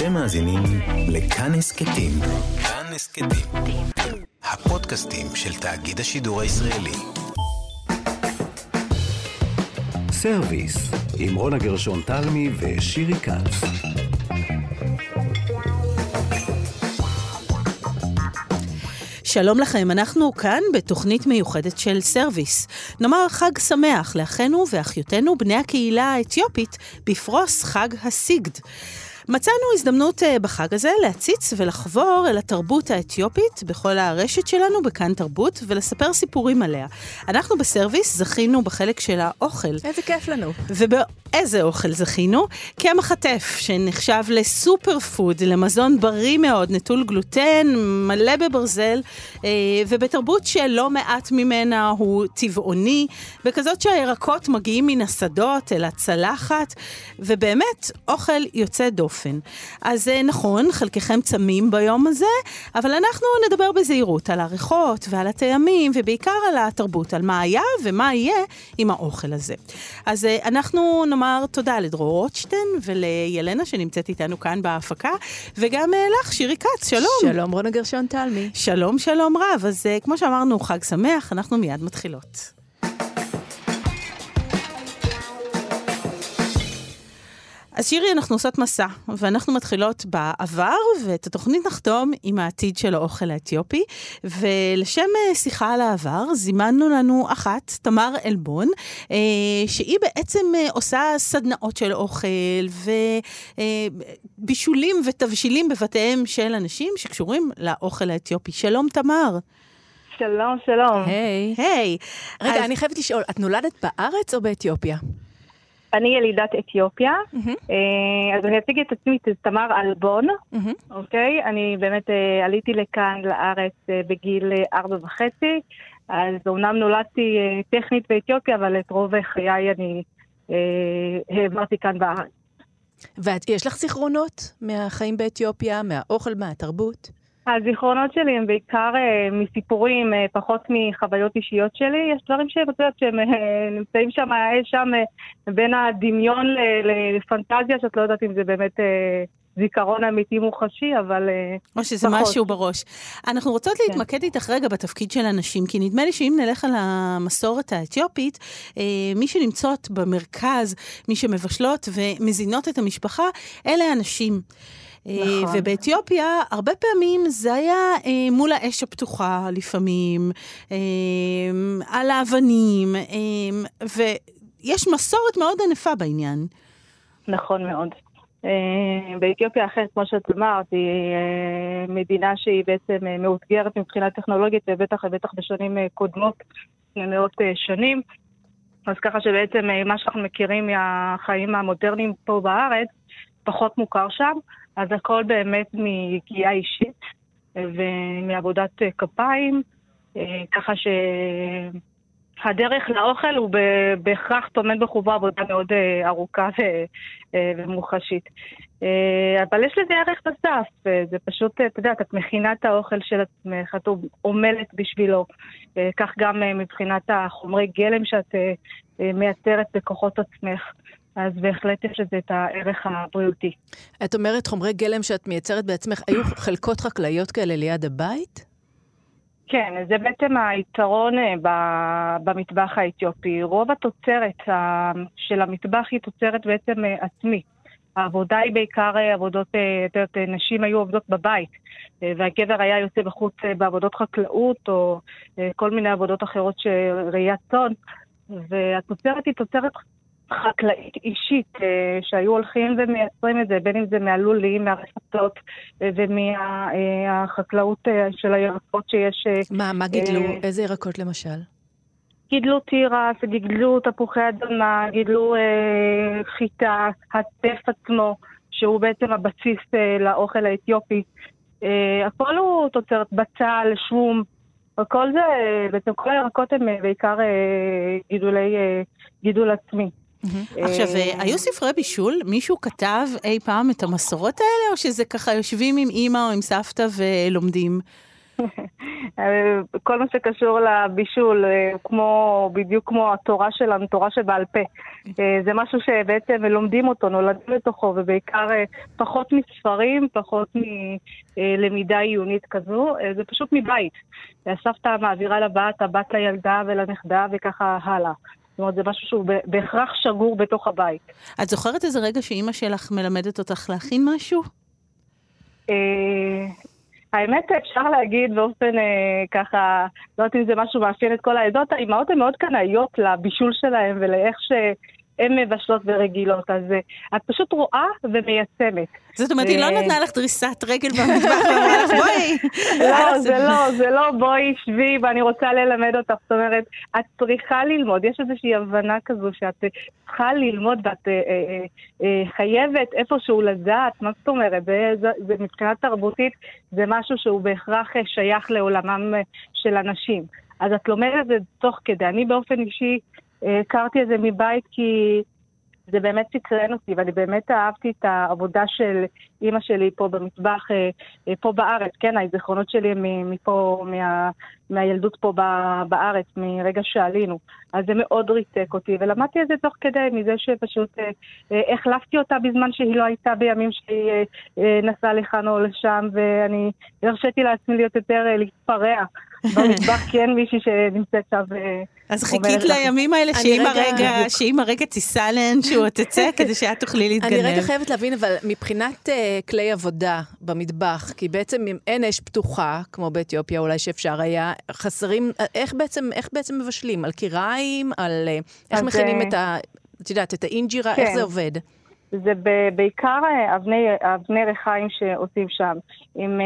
אתם מאזינים לכאן הסכתים. כאן הסכתים. הפודקאסטים של תאגיד השידור הישראלי. סרוויס, עם רונה גרשון תלמי ושירי כץ. שלום לכם, אנחנו כאן בתוכנית מיוחדת של סרוויס. נאמר חג שמח לאחינו ואחיותינו בני הקהילה האתיופית בפרוס חג הסיגד. מצאנו הזדמנות אה, בחג הזה להציץ ולחבור אל התרבות האתיופית בכל הרשת שלנו בכאן תרבות ולספר סיפורים עליה. אנחנו בסרוויס זכינו בחלק של האוכל. איזה כיף לנו. ובאיזה אוכל זכינו? קמח הטף, שנחשב לסופר פוד, למזון בריא מאוד, נטול גלוטן, מלא בברזל, אה, ובתרבות שלא מעט ממנה הוא טבעוני, וכזאת שהירקות מגיעים מן השדות אל הצלחת, ובאמת אוכל יוצא דופן. אז אה, נכון, חלקכם צמים ביום הזה, אבל אנחנו נדבר בזהירות על הריחות ועל הטעמים, ובעיקר על התרבות, על מה היה ומה יהיה עם האוכל הזה. אז אה, אנחנו נאמר תודה לדרור רוטשטיין ולילנה שנמצאת איתנו כאן בהפקה, וגם אה, לך, שירי כץ, שלום. שלום, רונה גרשון תלמי. שלום, שלום רב. אז כמו שאמרנו, חג שמח, אנחנו מיד מתחילות. אז שירי, אנחנו עושות מסע, ואנחנו מתחילות בעבר, ואת התוכנית נחתום עם העתיד של האוכל האתיופי. ולשם אה, שיחה על העבר, זימנו לנו אחת, תמר עלבון, אה, שהיא בעצם אה, עושה סדנאות של אוכל, ובישולים ותבשילים בבתיהם של אנשים שקשורים לאוכל האתיופי. שלום, תמר. שלום, שלום. היי. Hey. היי. Hey. רגע, אז... אני חייבת לשאול, את נולדת בארץ או באתיופיה? אני ילידת אתיופיה, mm-hmm. אז אני אציג את עצמי, תמר אלבון, mm-hmm. אוקיי? אני באמת אה, עליתי לכאן, לארץ, אה, בגיל ארבע וחצי, אז אומנם נולדתי טכנית באתיופיה, אבל את רוב חיי אני העברתי כאן בארץ. ויש לך זיכרונות מהחיים באתיופיה, מהאוכל, מהתרבות? הזיכרונות שלי הם בעיקר uh, מסיפורים, uh, פחות מחוויות אישיות שלי. יש דברים שאת יודעת שהם uh, נמצאים שם, יש שם uh, בין הדמיון לפנטזיה, שאת לא יודעת אם זה באמת uh, זיכרון אמיתי מוחשי, אבל uh, או שזה פחות. משהו בראש. אנחנו רוצות כן. להתמקד איתך רגע בתפקיד של הנשים, כי נדמה לי שאם נלך על המסורת האתיופית, uh, מי שנמצאות במרכז, מי שמבשלות ומזינות את המשפחה, אלה הנשים. נכון. ובאתיופיה, הרבה פעמים זה היה אה, מול האש הפתוחה לפעמים, אה, על האבנים, אה, ויש מסורת מאוד ענפה בעניין. נכון מאוד. Uh, באתיופיה אחרת, כמו שאת אמרת, היא uh, מדינה שהיא בעצם מאותגרת מבחינה טכנולוגית, ובטח ובטח בשנים קודמות, מאות שנים. אז ככה שבעצם מה שאנחנו מכירים מהחיים המודרניים פה בארץ, פחות מוכר שם. אז הכל באמת מגיעה אישית ומעבודת כפיים, אה, ככה שהדרך לאוכל הוא בהכרח טומן בחובו עבודה מאוד אה, ארוכה אה, ומוחשית. אבל יש לזה ערך נוסף, זה פשוט, את יודעת, את מכינה את האוכל של עצמך, את עמלת בשבילו. כך גם מבחינת החומרי גלם שאת מייצרת בכוחות עצמך. אז בהחלט יש לזה את הערך הבריאותי. את אומרת חומרי גלם שאת מייצרת בעצמך, היו חלקות חקלאיות כאלה ליד הבית? כן, זה בעצם היתרון אה, במטבח האתיופי. רוב התוצרת של המטבח היא תוצרת בעצם אה, עצמית. העבודה היא בעיקר אה, עבודות, את יודעת, נשים היו עובדות בבית, והגבר היה יוצא בחוץ בעבודות חקלאות או כל מיני עבודות אחרות של ראיית צאן, והתוצרת היא תוצרת חקלאית אישית, אה, שהיו הולכים ומייצרים את זה, בין אם זה מהלולים, מהרפתות אה, ומהחקלאות אה, של הירקות שיש. מה, מה גידלו? איזה ירקות למשל? גידלו תירס, גידלו תפוחי אדמה, גידלו אה, חיטה, הטף עצמו, שהוא בעצם הבסיס אה, לאוכל האתיופי. אה, הכל הוא תוצרת בצל, שום, הכל זה, בעצם כל הירקות הם בעיקר אה, גידולי, אה, גידול עצמי. Mm-hmm. עכשיו, אה, היו ספרי בישול? מישהו כתב אי פעם את המסורות האלה, או שזה ככה יושבים עם אימא או עם סבתא ולומדים? אה, כל מה שקשור לבישול, אה, כמו, בדיוק כמו התורה שלנו, תורה שבעל פה. אה, זה משהו שבעצם לומדים אותו, נולדים לתוכו, ובעיקר פחות מספרים, פחות מלמידה עיונית כזו, זה פשוט מבית. הסבתא מעבירה לבת, הבת לילדה ולנכדה, וככה הלאה. זאת אומרת, זה משהו שהוא בהכרח שגור בתוך הבית. את זוכרת איזה רגע שאימא שלך מלמדת אותך להכין משהו? האמת, אפשר להגיד באופן אה, ככה, לא יודעת אם זה משהו מאפיין את כל העדות, האימהות הן מאוד קנאיות לבישול שלהן ולאיך ש... הן מבשלות ורגילות, אז אה, את פשוט רואה ומיישמת. זאת אומרת, היא לא נתנה לך דריסת רגל במטבח ואמרה לך, בואי. לא, זה לא, זה לא בואי, שבי, ואני רוצה ללמד אותך. זאת אומרת, את צריכה ללמוד, יש איזושהי הבנה כזו שאת צריכה ללמוד ואת אה, חייבת איפשהו לדעת, מה זאת אומרת? זה מבחינה תרבותית, זה משהו שהוא בהכרח שייך לעולמם של אנשים. אז את לומדת את זה תוך כדי. אני באופן אישי הכרתי את זה מבית כי זה באמת סקרן אותי, ואני באמת אהבתי את העבודה של אימא שלי פה במטבח, אה, אה, פה בארץ, כן, הזיכרונות שלי הם מפה, מה, מהילדות פה בארץ, מרגע שעלינו. אז זה מאוד ריתק אותי, ולמדתי את זה תוך כדי, מזה שפשוט אה, החלפתי אותה בזמן שהיא לא הייתה בימים שהיא נסעה לכאן או לשם, ואני הרשיתי לעצמי להיות יותר להתפרע במטבח, כי אין מישהי שנמצאת שם. אז חיכית לימים האלה שאם הרגע תיסע לאנשהו או תצא, כדי שאת תוכלי להתגנב. אני רגע חייבת להבין, אבל מבחינת uh, כלי עבודה במטבח, כי בעצם אם אין אש פתוחה, כמו באתיופיה אולי שאפשר היה, חסרים, איך בעצם, איך בעצם מבשלים? על קיריים? על... Uh, איך מכינים את ה... את יודעת, את האינג'ירה? כן. איך זה עובד? זה בעיקר אבני, אבני ריחיים שעושים שם, עם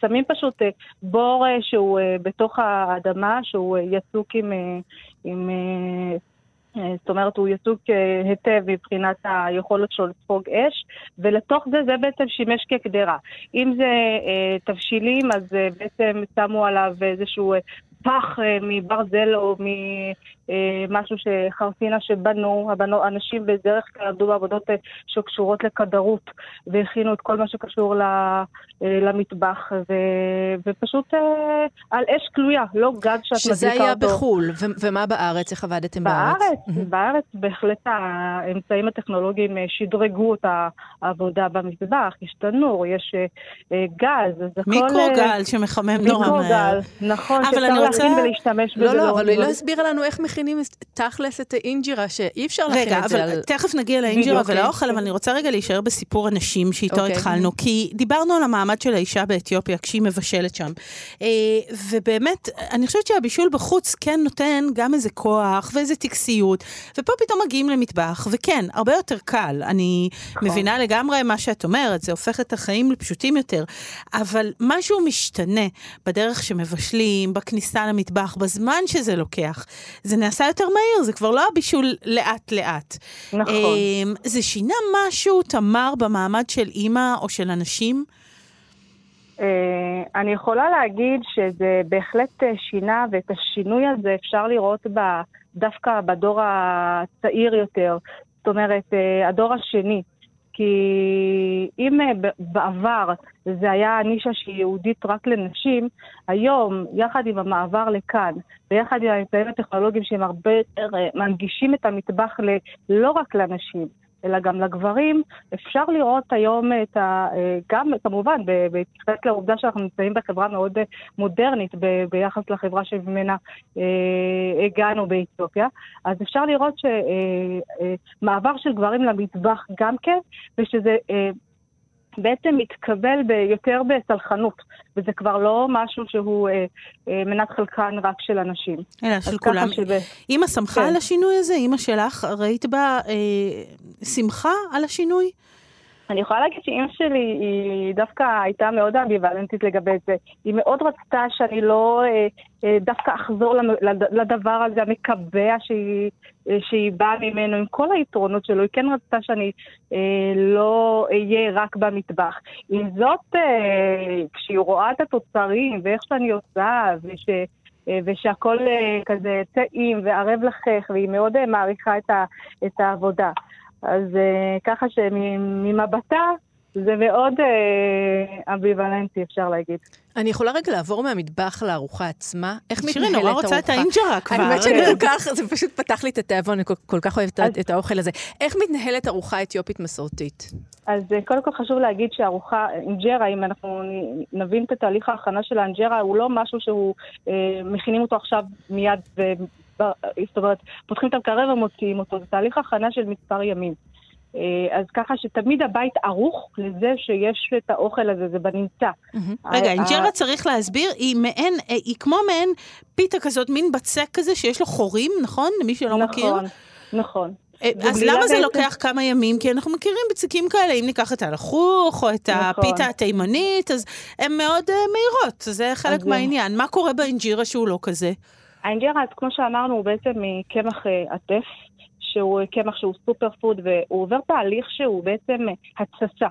שמים פשוט אה, בור אה, שהוא אה, בתוך האדמה, שהוא יצוק עם... עם זאת אומרת, הוא יצוק היטב מבחינת היכולת שלו לספוג אש, ולתוך זה זה בעצם שימש כקדרה. אם זה תבשילים, אז בעצם שמו עליו איזשהו פח מברזל או משהו שחרסינה שבנו, הבנו, אנשים בדרך כלל עבדו בעבודות שקשורות לכדרות והכינו את כל מה שקשור אה, למטבח, ו, ופשוט אה, על אש כלויה, לא גז שאת מדליקה אותו. שזה היה בחו"ל, ו- ומה בארץ? איך עבדתם בארץ? בארץ, בארץ בהחלט האמצעים הטכנולוגיים אה, שדרגו את העבודה במטבח, יש תנור, יש גז, אז הכל... מיקרוגל שמחמם נורא מהר. מיקרוגל, נכון, שאפשר רוצה... להכין ולהשתמש בזה. לא, לא, אבל היא לא הסבירה לנו איך מכינים תכלס את האינג'ירה, שאי אפשר להכין את זה על... רגע, אבל תכף נגיע לאינג'ירה ולאוכל, אבל אני רוצה רגע להישאר בסיפור הנשים שאיתו אוקיי. התחלנו, כי דיברנו על המעמד המעמד של האישה באתיופיה כשהיא מבשלת שם. אה, ובאמת, אני חושבת שהבישול בחוץ כן נותן גם איזה כוח ואיזה טקסיות, ופה פתאום מגיעים למטבח, וכן, הרבה יותר קל. אני נכון. מבינה לגמרי מה שאת אומרת, זה הופך את החיים לפשוטים יותר, אבל משהו משתנה בדרך שמבשלים, בכניסה למטבח, בזמן שזה לוקח. זה נעשה יותר מהיר, זה כבר לא הבישול לאט-לאט. נכון. אה, זה שינה משהו, תמר, במעמד של אימא או של אנשים? אה, אני יכולה להגיד שזה בהחלט אה, שינה, ואת השינוי הזה אפשר לראות דווקא בדור הצעיר יותר, זאת אומרת, אה, הדור השני. כי אם בעבר זה היה נישה שהיא יהודית רק לנשים, היום, יחד עם המעבר לכאן, ויחד עם האמצעים הטכנולוגיים שהם הרבה יותר מנגישים את המטבח לא רק לנשים, אלא גם לגברים, אפשר לראות היום את ה... אה, גם, כמובן, בהתייחס לעובדה שאנחנו נמצאים בחברה מאוד אה, מודרנית ב, ביחס לחברה שממנה אה, הגענו באתיופיה, אז אפשר לראות שמעבר אה, אה, של גברים למטבח גם כן, ושזה... אה, בעצם מתקבל יותר בסלחנות, וזה כבר לא משהו שהוא אה, אה, מנת חלקן רק של אנשים. אלא של כולם. שב... אימא שמחה כן. על השינוי הזה? אימא שלך, ראית בה אה, שמחה על השינוי? אני יכולה להגיד שאימא שלי היא דווקא הייתה מאוד אמביוולנטית לגבי זה. היא מאוד רצתה שאני לא אה, אה, דווקא אחזור לדבר הזה המקבע שהיא, אה, שהיא באה ממנו, עם כל היתרונות שלו. היא כן רצתה שאני לא אהיה רק במטבח. עם זאת, כשהיא רואה את התוצרים ואיך שאני עושה, וש... ושהכול כזה טעים וערב לחך, והיא מאוד מעריכה את העבודה. אז uh, ככה שממבטה, זה מאוד אה, אמביוולנטי, אפשר להגיד. אני יכולה רגע לעבור מהמטבח לארוחה עצמה? איך מתנהלת שירי ארוחה? נורא רוצה את האינג'רה כבר. האמת שאני כל כך, זה פשוט פתח לי את התיאבון, אני כל, כך אוהבת את- את האוכל הזה. איך מתנהלת ארוחה אתיופית מסורתית? אז אה, קודם כל חשוב להגיד שארוחה, אינג'רה, אם אנחנו נבין את תהליך ההכנה של האינג'רה, הוא לא משהו שהוא, אה, מכינים אותו עכשיו מיד, זאת אומרת, פותחים את המקרר ומוציאים אותו, זה תהליך הכנה של מספר ימים. אה, אז ככה שתמיד הבית ערוך לזה שיש את האוכל הזה, זה בנמצא. רגע, ה- אינג'רה צריך להסביר, היא מעין, אה, היא כמו מעין פיתה כזאת, מין בצק כזה שיש לו חורים, נכון? למי שלא מכיר. נכון, נכון. אה, אז למה זה. לוקח כמה ימים? כי אנחנו מכירים בצקים כאלה, אם ניקח את הלחוך או את נכון. הפיתה התימנית, אז הן מאוד אה, מהירות, זה חלק אה, מהעניין. מה קורה באינג'ירה שהוא לא כזה? האינג'רה, אז כמו שאמרנו, הוא בעצם מקמח אה, עטף, שהוא קמח שהוא סופר פוד, והוא עובר תהליך שהוא בעצם אה, התססה.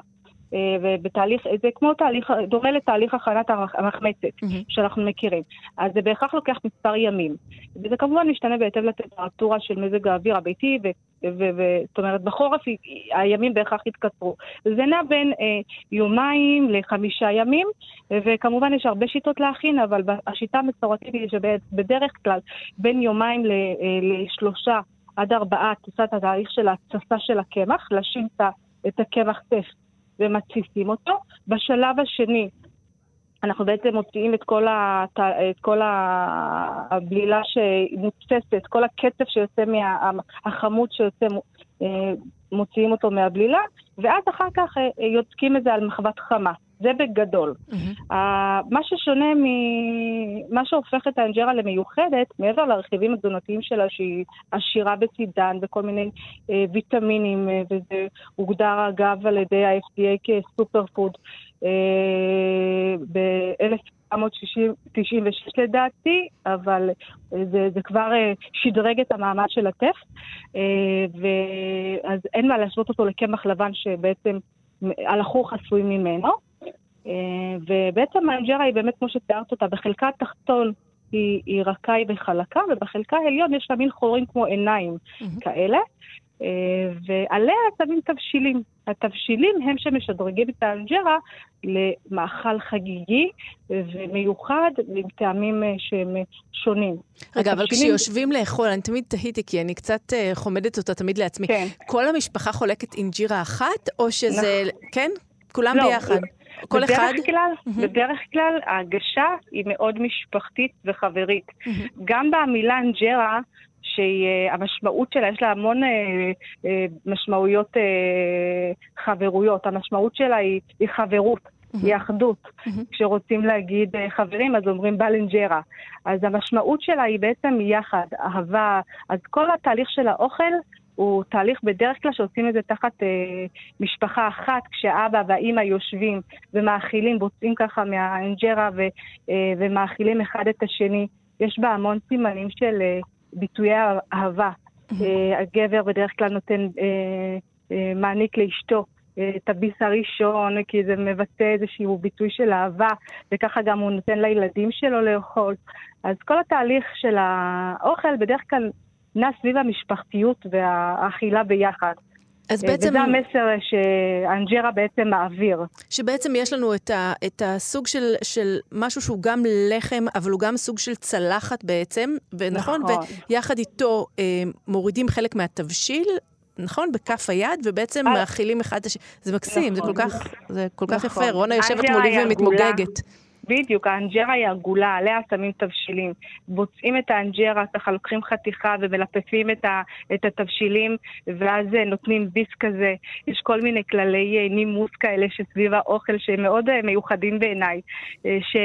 אה, ובתהליך, זה כמו תהליך, דומה לתהליך הכנת המח- המחמצת מהמם. שאנחנו מכירים. אז זה בהכרח לוקח מספר ימים. וזה כמובן משתנה בהתאם לטמפרטורה של מזג האוויר הביתי, זאת אומרת, בחורף הימים בהכרח יתקצרו. זה נע בין אה, יומיים לחמישה ימים, וכמובן יש הרבה שיטות להכין, אבל השיטה המסורתית היא שבדרך כלל בין יומיים ל- אה, לשלושה עד ארבעה עושה את התהליך של ההתססה של הקמח, להשאיר את הקמח טף ומתסיסים אותו. בשלב השני אנחנו בעצם מוציאים את כל, הת... את כל הבלילה שמוצסת, כל הקצף שיוצא מהחמוד שיוצא, אה, מוציאים אותו מהבלילה, ואז אחר כך אה, יוצקים את זה על מחבת חמה. זה בגדול. ה- מה ששונה ממה שהופך את האנג'רה למיוחדת, מעבר לרכיבים התזונתיים שלה, שהיא עשירה בצידן וכל מיני אה, ויטמינים, אה, וזה הוגדר אגב על ידי ה-FDA כסופר פוד אה, ב-1996 לדעתי, אבל אה, זה, זה כבר אה, שדרג את המעמד של הטף, אה, ואז אין מה להשוות אותו לקמח לבן שבעצם הלחוך עשוי ממנו. אה, ובעצם האנג'רה היא באמת, כמו שתיארת אותה, בחלקה התחתון היא, היא רכה היא וחלקה, ובחלקה העליון יש לה מין חורים כמו עיניים כאלה, אה, ועליה שמים תבשילים. התבשילים הם שמשדרגים את האנג'רה למאכל חגיגי ומיוחד עם טעמים אה, שהם שונים. רגע, אבל התבשילים- כשיושבים לאכול, אני תמיד תהיתי, כי אני קצת חומדת אותה תמיד לעצמי. כן. כל המשפחה חולקת אינג'ירה אחת, או שזה... כן? כולם לא, ביחד. כל בדרך אחד? כלל, מהמם. בדרך כלל ההגשה היא מאוד משפחתית וחברית. גם במילה אנג'רה, שהמשמעות שלה, יש לה המון אה, אה, משמעויות אה, חברויות. המשמעות שלה היא, היא חברות, היא אחדות. כשרוצים להגיד אה, חברים, אז אומרים בלנג'רה. אז המשמעות שלה היא בעצם יחד, אהבה. אז כל התהליך של האוכל הוא תהליך בדרך כלל שעושים את זה תחת אה, משפחה אחת, כשאבא והאימא יושבים ומאכילים, בוצעים ככה מהאנג'רה ו, אה, ומאכילים אחד את השני. יש בה המון סימנים של אה, ביטויי אהבה. אה, הגבר בדרך כלל נותן, אה, אה, מעניק לאשתו אה, את הביס הראשון, כי זה מבטא איזשהו ביטוי של אהבה, וככה גם הוא נותן לילדים שלו לאכול. אז כל התהליך של האוכל בדרך כלל נע סביב המשפחתיות והאכילה ביחד. אז אה, בעצם, וזה המסר שהאנג'רה בעצם מעביר. שבעצם יש לנו את, ה, את הסוג של, של משהו שהוא גם לחם, אבל הוא גם סוג של צלחת בעצם, ונכון? נכון. ויחד איתו אה, מורידים חלק מהתבשיל. נכון? בכף היד, ובעצם אה. מאכילים אחד את השני. זה מקסים, זה נכון. כל כך, זה כל כך נכון. יפה. רונה יושבת מולי. ומתמוגגת. בדיוק, האנג'רה היא עגולה, עליה שמים תבשילים. בוצעים את האנג'רה, ככה לוקחים חתיכה ומלפפים את, ה, את התבשילים, ואז אה, נותנים ביס כזה. יש כל מיני כללי אה, נימוס כאלה שסביב האוכל, שהם מאוד אה, מיוחדים בעיניי, ש,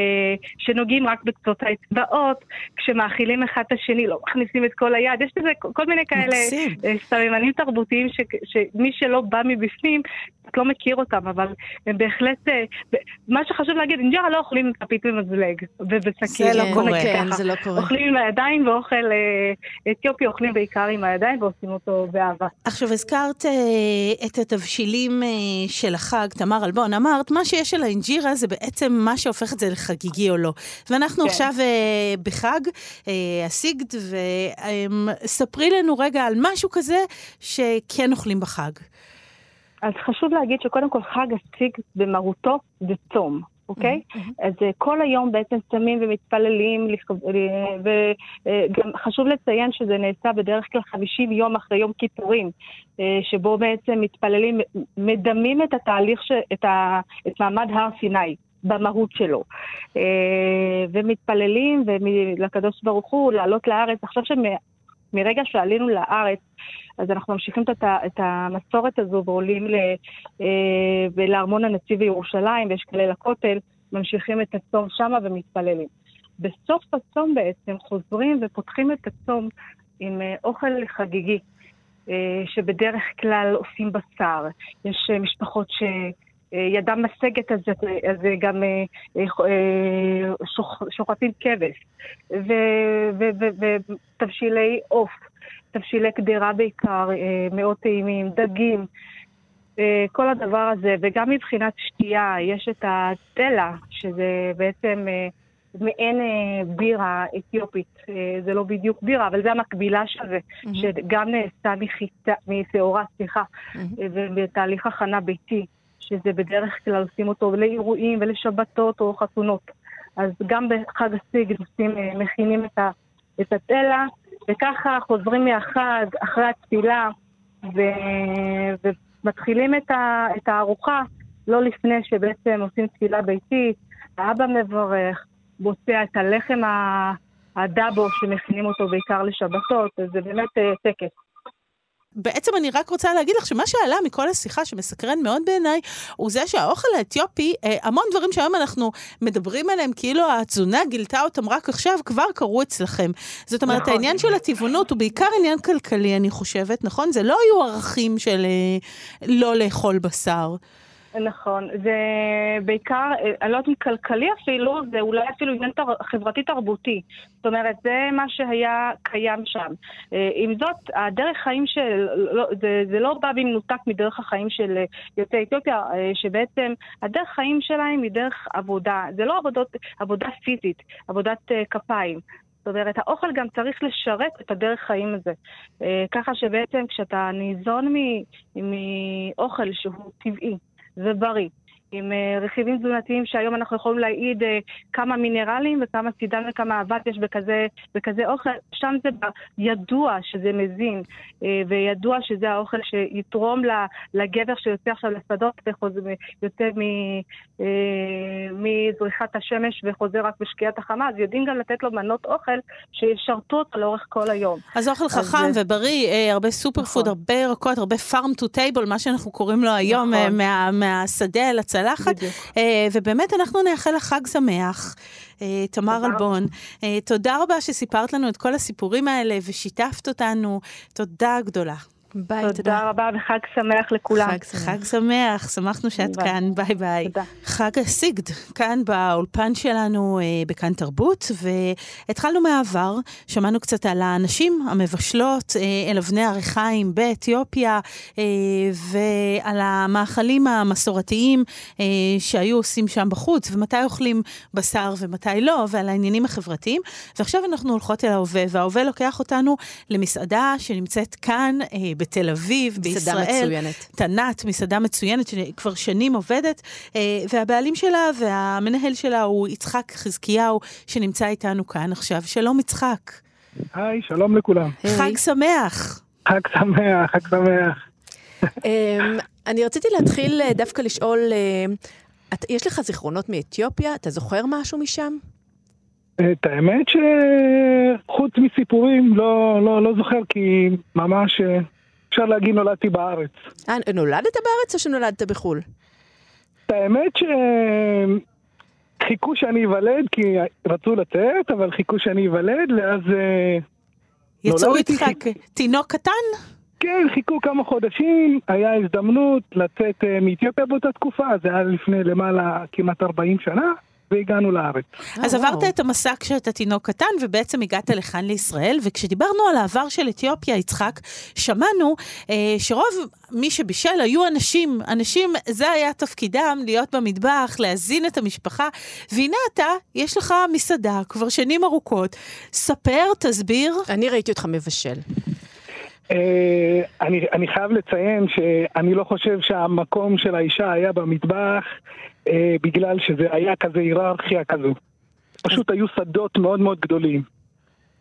שנוגעים רק בקצות האצבעות, כשמאכילים אחד את השני, לא מכניסים את כל היד. יש לזה כל- מיני כאלה סממנים תרבותיים ש, שמי שלא בא מבפנים, את לא מכיר אותם, אבל הם בהחלט, מה שחשוב להגיד, אינג'רה לא אוכלים כפית במזלג ובסכין. זה לא קורה. כן. זה לא קורה. אוכלים עם הידיים ואוכל אה, אתיופי אוכלים בעיקר עם הידיים ועושים אותו באהבה. עכשיו, הזכרת אה, את התבשילים אה, של החג, תמר אלבון. אמרת, מה שיש על האינג'ירה זה בעצם מה שהופך את זה לחגיגי או לא. ואנחנו כן. עכשיו בחג, הסיגד, וספרי לנו רגע על משהו כזה שכן אוכלים בחג. אז חשוב להגיד שקודם כל חג הסיג במהותו זה צום. אוקיי? Mm-hmm. אז uh, כל היום בעצם צמים ומתפללים, וגם uh, חשוב לציין שזה נעשה בדרך כלל 50 יום אחרי יום כיפורים, שבו בעצם מתפללים, מדמים את התהליך, ש, את, ה, את מעמד הר סיני. במהות שלו. ומתפללים לקדוש ברוך הוא לעלות לארץ. עכשיו שמרגע שעלינו לארץ, אז אנחנו ממשיכים את, את המסורת הזו ועולים אה, לארמון הנציב בירושלים, ויש כלל לכותל, ממשיכים את הצום שמה ומתפללים. בסוף הצום בעצם חוזרים ופותחים את הצום עם אה, אוכל חגיגי, אה, שבדרך כלל עושים בשר. יש משפחות ש... ידם משגת, אז, גם שוחטים כבש, ותבשילי עוף. תבשילי קדירה בעיקר, אה, מאוד טעימים, דגים, אה, כל הדבר הזה, וגם מבחינת שתייה, יש את הדלה, שזה בעצם אה, מעין בירה אתיופית. זה לא בדיוק בירה, אבל זה המקבילה של זה, mm-hmm. שגם נעשה מחיטה, משעורה, סליחה, mm-hmm. ובתהליך הכנה ביתי, שזה בדרך כלל עושים אותו לאירועים ולשבתות או חתונות. אז גם בחג הסיג מכינים את, ה, את התלה, וככה חוזרים מהחג, אחרי התפילה, ו... ומתחילים את, ה... את הארוחה לא לפני שבעצם עושים תפילה ביתית, האבא מברך, בוצע את הלחם הדאבו שמכינים אותו בעיקר לשבתות, אז זה באמת אה, טקס. בעצם אני רק רוצה להגיד לך שמה שעלה מכל השיחה, שמסקרן מאוד בעיניי, הוא זה שהאוכל האתיופי, אה, המון דברים שהיום אנחנו מדברים עליהם, כאילו התזונה גילתה אותם רק עכשיו, כבר קרו אצלכם. זאת אומרת, נכון. העניין של הטבעונות הוא בעיקר עניין כלכלי, אני חושבת, נכון? זה לא היו ערכים של אה, לא לאכול בשר. נכון, זה בעיקר, אני לא יודעת אם כלכלי אפילו, זה אולי אפילו עניין חברתי-תרבותי. זאת אומרת, זה מה שהיה קיים שם. אה, עם זאת, הדרך חיים של, לא, זה, זה לא בא במנותק מדרך החיים של יוצאי אתיופיה, אה, שבעצם הדרך חיים שלהם היא דרך עבודה. זה לא עבודות, עבודה פיזית, עבודת אה, כפיים. זאת אומרת, האוכל גם צריך לשרת את הדרך חיים הזה. ככה שבעצם כשאתה ניזון מאוכל שהוא טבעי, ובריא. עם uh, רכיבים תזונתיים שהיום אנחנו יכולים להעיד uh, כמה מינרלים וכמה סידן וכמה אבק יש בכזה, בכזה אוכל, שם זה ידוע שזה מזין, uh, וידוע שזה האוכל שיתרום לגבר שיוצא עכשיו לשדות ויוצא מזריחת השמש וחוזר רק בשקיעת החמה, אז יודעים גם לתת לו מנות אוכל שישרתו אותו לאורך כל היום. אז אוכל חכם אז... ובריא, הרבה סופר נכון. פוד, הרבה ירקות, הרבה farm to table, מה שאנחנו קוראים לו היום, נכון. מה, מהשדה אל הצלחת. צלחת. אה, ובאמת אנחנו נאחל לך חג שמח. אה, תמר אלבון, אה, תודה רבה שסיפרת לנו את כל הסיפורים האלה ושיתפת אותנו. תודה גדולה. ביי, תודה. תודה רבה וחג שמח לכולם. חג שמח. חג שמח, שמחנו שאת ביי. כאן, ביי ביי. תודה. חג הסיגד, כאן באולפן שלנו אה, בכאן תרבות, והתחלנו מהעבר, שמענו קצת על הנשים המבשלות אה, על אבני הריחיים באתיופיה, אה, ועל המאכלים המסורתיים אה, שהיו עושים שם בחוץ, ומתי אוכלים בשר ומתי לא, ועל העניינים החברתיים. ועכשיו אנחנו הולכות אל ההווה, וההווה לוקח אותנו למסעדה שנמצאת כאן, אה, בתל אביב, בישראל. מסעדה מצוינת. תנת, מסעדה מצוינת שכבר שנים עובדת, אה, והבעלים שלה והמנהל שלה הוא יצחק חזקיהו, שנמצא איתנו כאן עכשיו. שלום יצחק. היי, שלום לכולם. חג שמח. חג שמח, חג שמח. אמ, אני רציתי להתחיל אה, דווקא לשאול, אה, יש לך זיכרונות מאתיופיה? אתה זוכר משהו משם? את האמת שחוץ מסיפורים לא, לא, לא זוכר כי ממש אפשר להגיד נולדתי בארץ. אה, נולדת בארץ או שנולדת בחו"ל? האמת שחיכו שאני איוולד, כי רצו לצאת, אבל חיכו שאני איוולד, ואז... אה, יצאו איתך חיכ... תינוק קטן? כן, חיכו כמה חודשים, היה הזדמנות לצאת אה, מאתיופיה באותה תקופה, זה היה לפני למעלה כמעט 40 שנה. והגענו לארץ. אז עברת את המסע כשאתה תינוק קטן, ובעצם הגעת לכאן לישראל, וכשדיברנו על העבר של אתיופיה, יצחק, שמענו אה, שרוב מי שבישל היו אנשים. אנשים, זה היה תפקידם, להיות במטבח, להזין את המשפחה, והנה אתה, יש לך מסעדה כבר שנים ארוכות. ספר, תסביר. אני ראיתי אותך מבשל. אה, אני, אני חייב לציין שאני לא חושב שהמקום של האישה היה במטבח אה, בגלל שזה היה כזה היררכיה כזו. פשוט היו שדות מאוד מאוד גדולים,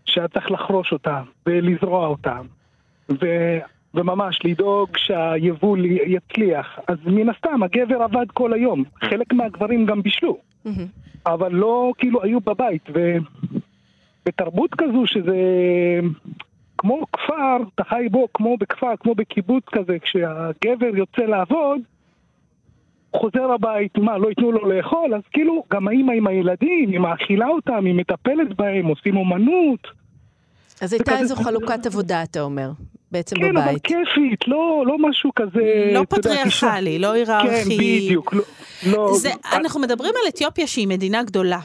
שהיה צריך לחרוש אותם ולזרוע אותם, ו, וממש לדאוג שהיבול יצליח. אז מן הסתם, הגבר עבד כל היום, חלק מהגברים גם בישלו, אבל לא כאילו היו בבית, ובתרבות כזו שזה כמו כפר, אתה חי בו כמו בכפר, כמו בקיבוץ כזה, כשהגבר יוצא לעבוד, חוזר הבית, מה, לא ייתנו לו לאכול? אז כאילו, גם האמא עם הילדים, היא מאכילה אותם, היא מטפלת בהם, עושים אומנות. אז הייתה איזו חלוקת עבודה, אתה אומר. בעצם כן, בבית. אבל כיפית, לא, לא משהו כזה... לא פטריארכלי, לא היררכי. כן, בדיוק. לא, לא, זה, אנחנו מדברים על אתיופיה שהיא מדינה גדולה.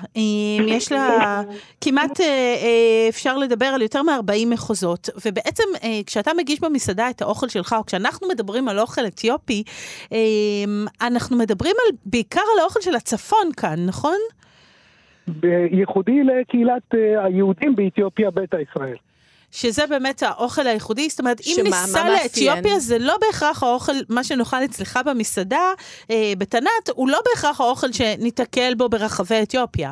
יש לה כמעט, אה, אה, אפשר לדבר על יותר מ-40 מחוזות, ובעצם אה, כשאתה מגיש במסעדה את האוכל שלך, או כשאנחנו מדברים על אוכל אתיופי, אנחנו מדברים על, בעיקר על האוכל של הצפון כאן, נכון? ייחודי לקהילת היהודים באתיופיה, ביתא ישראל. שזה באמת האוכל הייחודי, זאת אומרת, אם ניסע? לאתיופיה, זה לא בהכרח האוכל, מה שנאכל אצלך במסעדה, אה, בתנת, הוא לא בהכרח האוכל שניתקל בו ברחבי אתיופיה.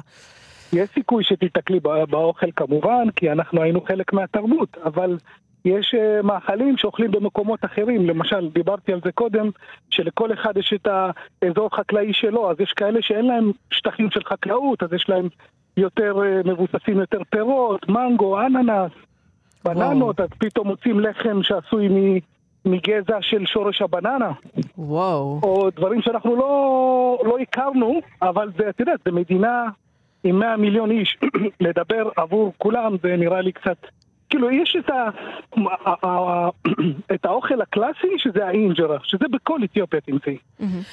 יש סיכוי שתיתקלי בא- באוכל כמובן, כי אנחנו היינו חלק מהתרבות, אבל יש אה, מאכלים שאוכלים במקומות אחרים. למשל, דיברתי על זה קודם, שלכל אחד יש את האזור חקלאי שלו, אז יש כאלה שאין להם שטחים של חקלאות, אז יש להם יותר אה, מבוססים יותר פירות, מנגו, אננס, בננות, אז פתאום מוצאים לחם שעשוי מ... מגזע של שורש הבננה, וואו. או דברים שאנחנו לא, לא הכרנו, אבל זה, את יודעת, זה מדינה עם 100 מיליון איש, לדבר עבור כולם זה נראה לי קצת... כאילו, יש את, ה, ה- ה- את האוכל הקלאסי, שזה האינג'רה, שזה בכל אתיופיה תמצאי.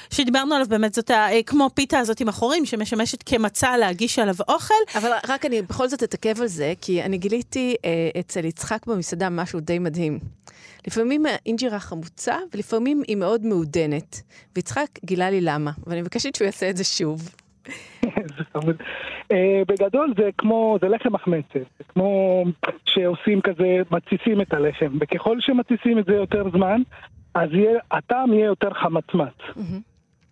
שדיברנו עליו באמת, זאת ה, אה, כמו פיתה הזאת עם החורים, שמשמשת כמצע להגיש עליו אוכל. אבל רק אני בכל זאת אתעכב על זה, כי אני גיליתי אה, אצל יצחק במסעדה משהו די מדהים. לפעמים האינג'רה חמוצה, ולפעמים היא מאוד מעודנת. ויצחק גילה לי למה, ואני מבקשת שהוא יעשה את זה שוב. אה, בגדול זה כמו, זה לחם מחמצת, זה כמו שעושים כזה, מתסיסים את הלחם, וככל שמתסיסים את זה יותר זמן, אז יהיה, הטעם יהיה יותר חמצמץ.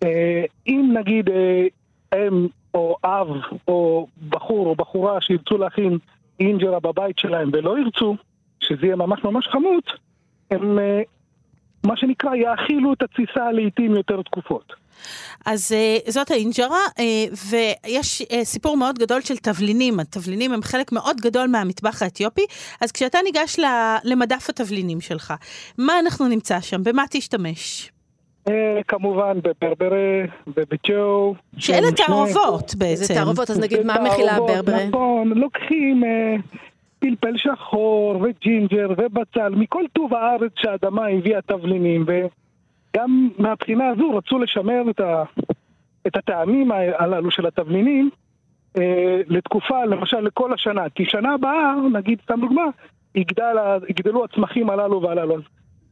אה, אם נגיד אה, אם או אב או בחור או בחורה שירצו להכין אינג'רה בבית שלהם ולא ירצו שזה יהיה ממש ממש חמוץ, הם מה שנקרא יאכילו את התסיסה לעיתים יותר תקופות. אז uh, זאת האינג'רה, uh, ויש uh, סיפור מאוד גדול של תבלינים. התבלינים הם חלק מאוד גדול מהמטבח האתיופי, אז כשאתה ניגש ל- למדף התבלינים שלך, מה אנחנו נמצא שם? במה תשתמש? אה, כמובן בברברה, בביצ'ו. שאלה תערובות בעצם. זה תערובות, אז נגיד, מה מכילה הברברה? נכון, לוקחים אה, פלפל שחור וג'ינג'ר ובצל, מכל טוב הארץ שהאדמה הביאה תבלינים, וגם מהבחינה הזו רצו לשמר את, ה, את הטעמים הללו של התבלינים אה, לתקופה, למשל לכל השנה, כי שנה הבאה, נגיד סתם דוגמה, יגדל, יגדלו הצמחים הללו והללו. אז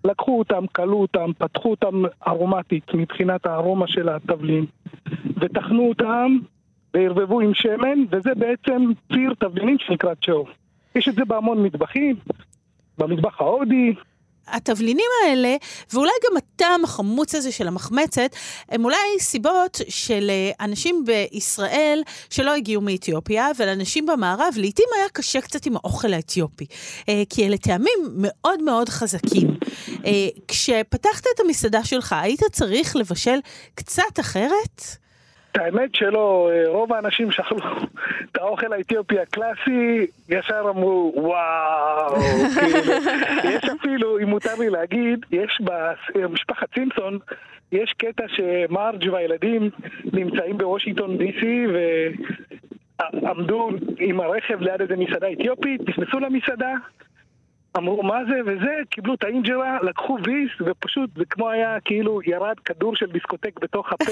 לקחו אותם, קלו אותם, פתחו אותם ארומטית מבחינת הארומה של התבלין, וטחנו אותם וערבבו עם שמן, וזה בעצם ציר תבלינים שנקרא צ'ו. יש את זה בהמון מטבחים, במטבח ההודי, התבלינים האלה, ואולי גם הטעם החמוץ הזה של המחמצת, הם אולי סיבות של אה, אנשים בישראל שלא הגיעו מאתיופיה, ולאנשים במערב לעתים היה קשה קצת עם האוכל האתיופי. אה, כי אלה טעמים מאוד מאוד חזקים. אה, כשפתחת את המסעדה שלך, היית צריך לבשל קצת אחרת? את האמת שלא, אה, רוב האנשים שאכלו את האוכל האתיופי הקלאסי, ישר אמרו, וואו, כאילו, יש אפילו, אם מותר לי להגיד, יש במשפחת סימפסון, יש קטע שמרג' והילדים נמצאים בוושינגטון די.סי ועמדו עם הרכב ליד איזה מסעדה אתיופית, נכנסו למסעדה, אמרו מה זה וזה, קיבלו את האינג'רה, לקחו ויס, ופשוט זה כמו היה כאילו ירד כדור של דיסקוטק בתוך הפה,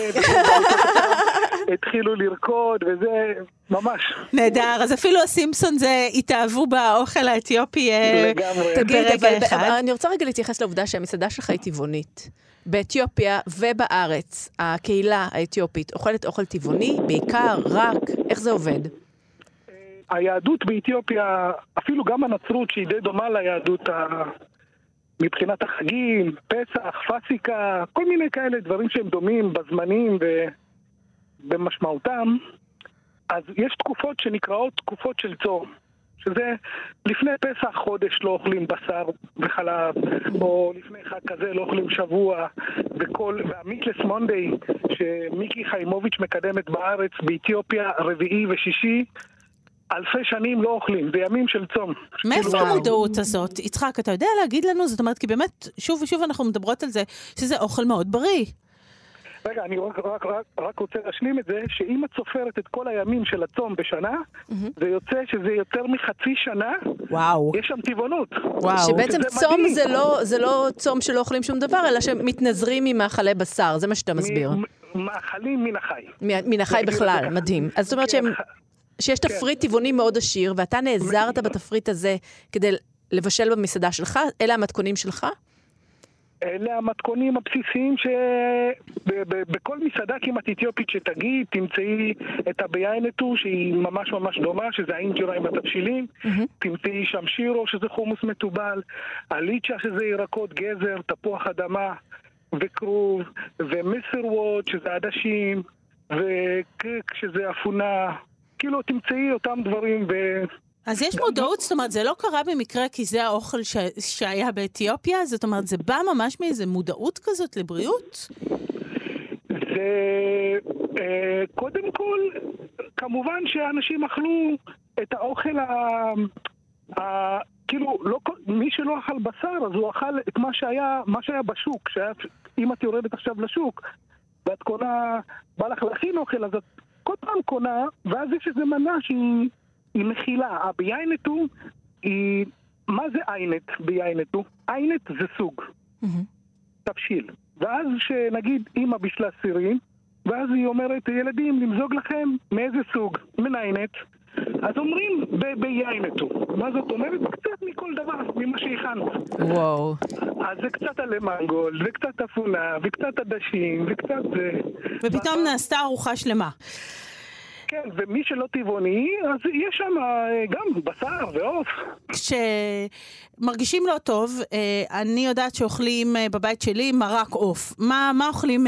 התחילו לרקוד וזה, ממש. נהדר, אז אפילו הסימפסון זה התאהבו באוכל האתיופי אה, לגמרי. תגיד, ברגע אחד. אבל אני רוצה רגע להתייחס לעובדה שהמסעדה שלך היא טבעונית. באתיופיה ובארץ, הקהילה האתיופית אוכלת אוכל טבעוני, בעיקר, רק, איך זה עובד? היהדות באתיופיה, אפילו גם הנצרות שהיא די דומה ליהדות ה... מבחינת החגים, פסח, פסיקה, כל מיני כאלה דברים שהם דומים בזמנים ובמשמעותם, אז יש תקופות שנקראות תקופות של צום. שזה לפני פסח חודש לא אוכלים בשר וחלב, או לפני חג כזה לא אוכלים שבוע, וכל, והמיטלס מונדי שמיקי חיימוביץ' מקדמת בארץ, באתיופיה, רביעי ושישי, אלפי שנים לא אוכלים, זה ימים של צום. מאיפה כאילו, המודעות הזאת? יצחק, אתה יודע להגיד לנו? זאת אומרת, כי באמת, שוב ושוב אנחנו מדברות על זה, שזה אוכל מאוד בריא. רגע, אני רק, רק, רק, רק רוצה להשלים את זה, שאם את סופרת את כל הימים של הצום בשנה, זה יוצא שזה יותר מחצי שנה, וואו. יש שם טבעונות. וואו. שבעצם צום מדהים. זה לא, זה לא צום שלא אוכלים שום דבר, אלא שמתנזרים ממאכלי בשר, זה מה שאתה מסביר. מ- מאכלים מן החי. מן החי נגיד בכלל. מדהים. אז זאת אומרת כן, שהם- שיש תפריט טבעוני מאוד עשיר, ואתה נעזרת בתפריט הזה כדי לבשל במסעדה שלך? אלה המתכונים שלך? אלה המתכונים הבסיסיים שבכל מסעדה כמעט אתיופית שתגיד, תמצאי את הביינטו שהיא ממש ממש דומה, שזה האינג'רה עם התבשילים, תמצאי שם שירו שזה חומוס מתובל, הליצ'ה שזה ירקות גזר, תפוח אדמה וכרוב, ומסר ווד שזה עדשים, וקק שזה אפונה, כאילו תמצאי אותם דברים ו... אז יש מודעות, זאת אומרת, זה לא קרה במקרה כי זה האוכל ש... שהיה באתיופיה? זאת אומרת, זה בא ממש מאיזה מודעות כזאת לבריאות? זה אה, קודם כל, כמובן שאנשים אכלו את האוכל ה... ה... כאילו, לא, מי שלא אכל בשר, אז הוא אכל את מה שהיה, מה שהיה בשוק. שהיה, אם את יורדת עכשיו לשוק, ואת קונה, בא לך להכין אוכל, אז את כל פעם קונה, ואז יש איזו מנה שהיא היא מכילה. הביינטו היא... מה זה איינט ביינטו? איינט זה סוג. תבשיל. ואז שנגיד אימא בישלה סירים, ואז היא אומרת, ילדים, למזוג לכם מאיזה סוג? מניינת. אז אומרים ב- ביינטו. מה זאת אומרת? קצת מכל דבר, ממה שהכנת. וואו. אז זה קצת עלי מנגול, וקצת אפונה, וקצת עדשים, וקצת זה. ופתאום נעשתה ארוחה שלמה. כן, ומי שלא טבעוני, אז יש שם אה, גם בשר ועוף. כשמרגישים לא טוב, אה, אני יודעת שאוכלים אה, בבית שלי מרק עוף. מה, מה אוכלים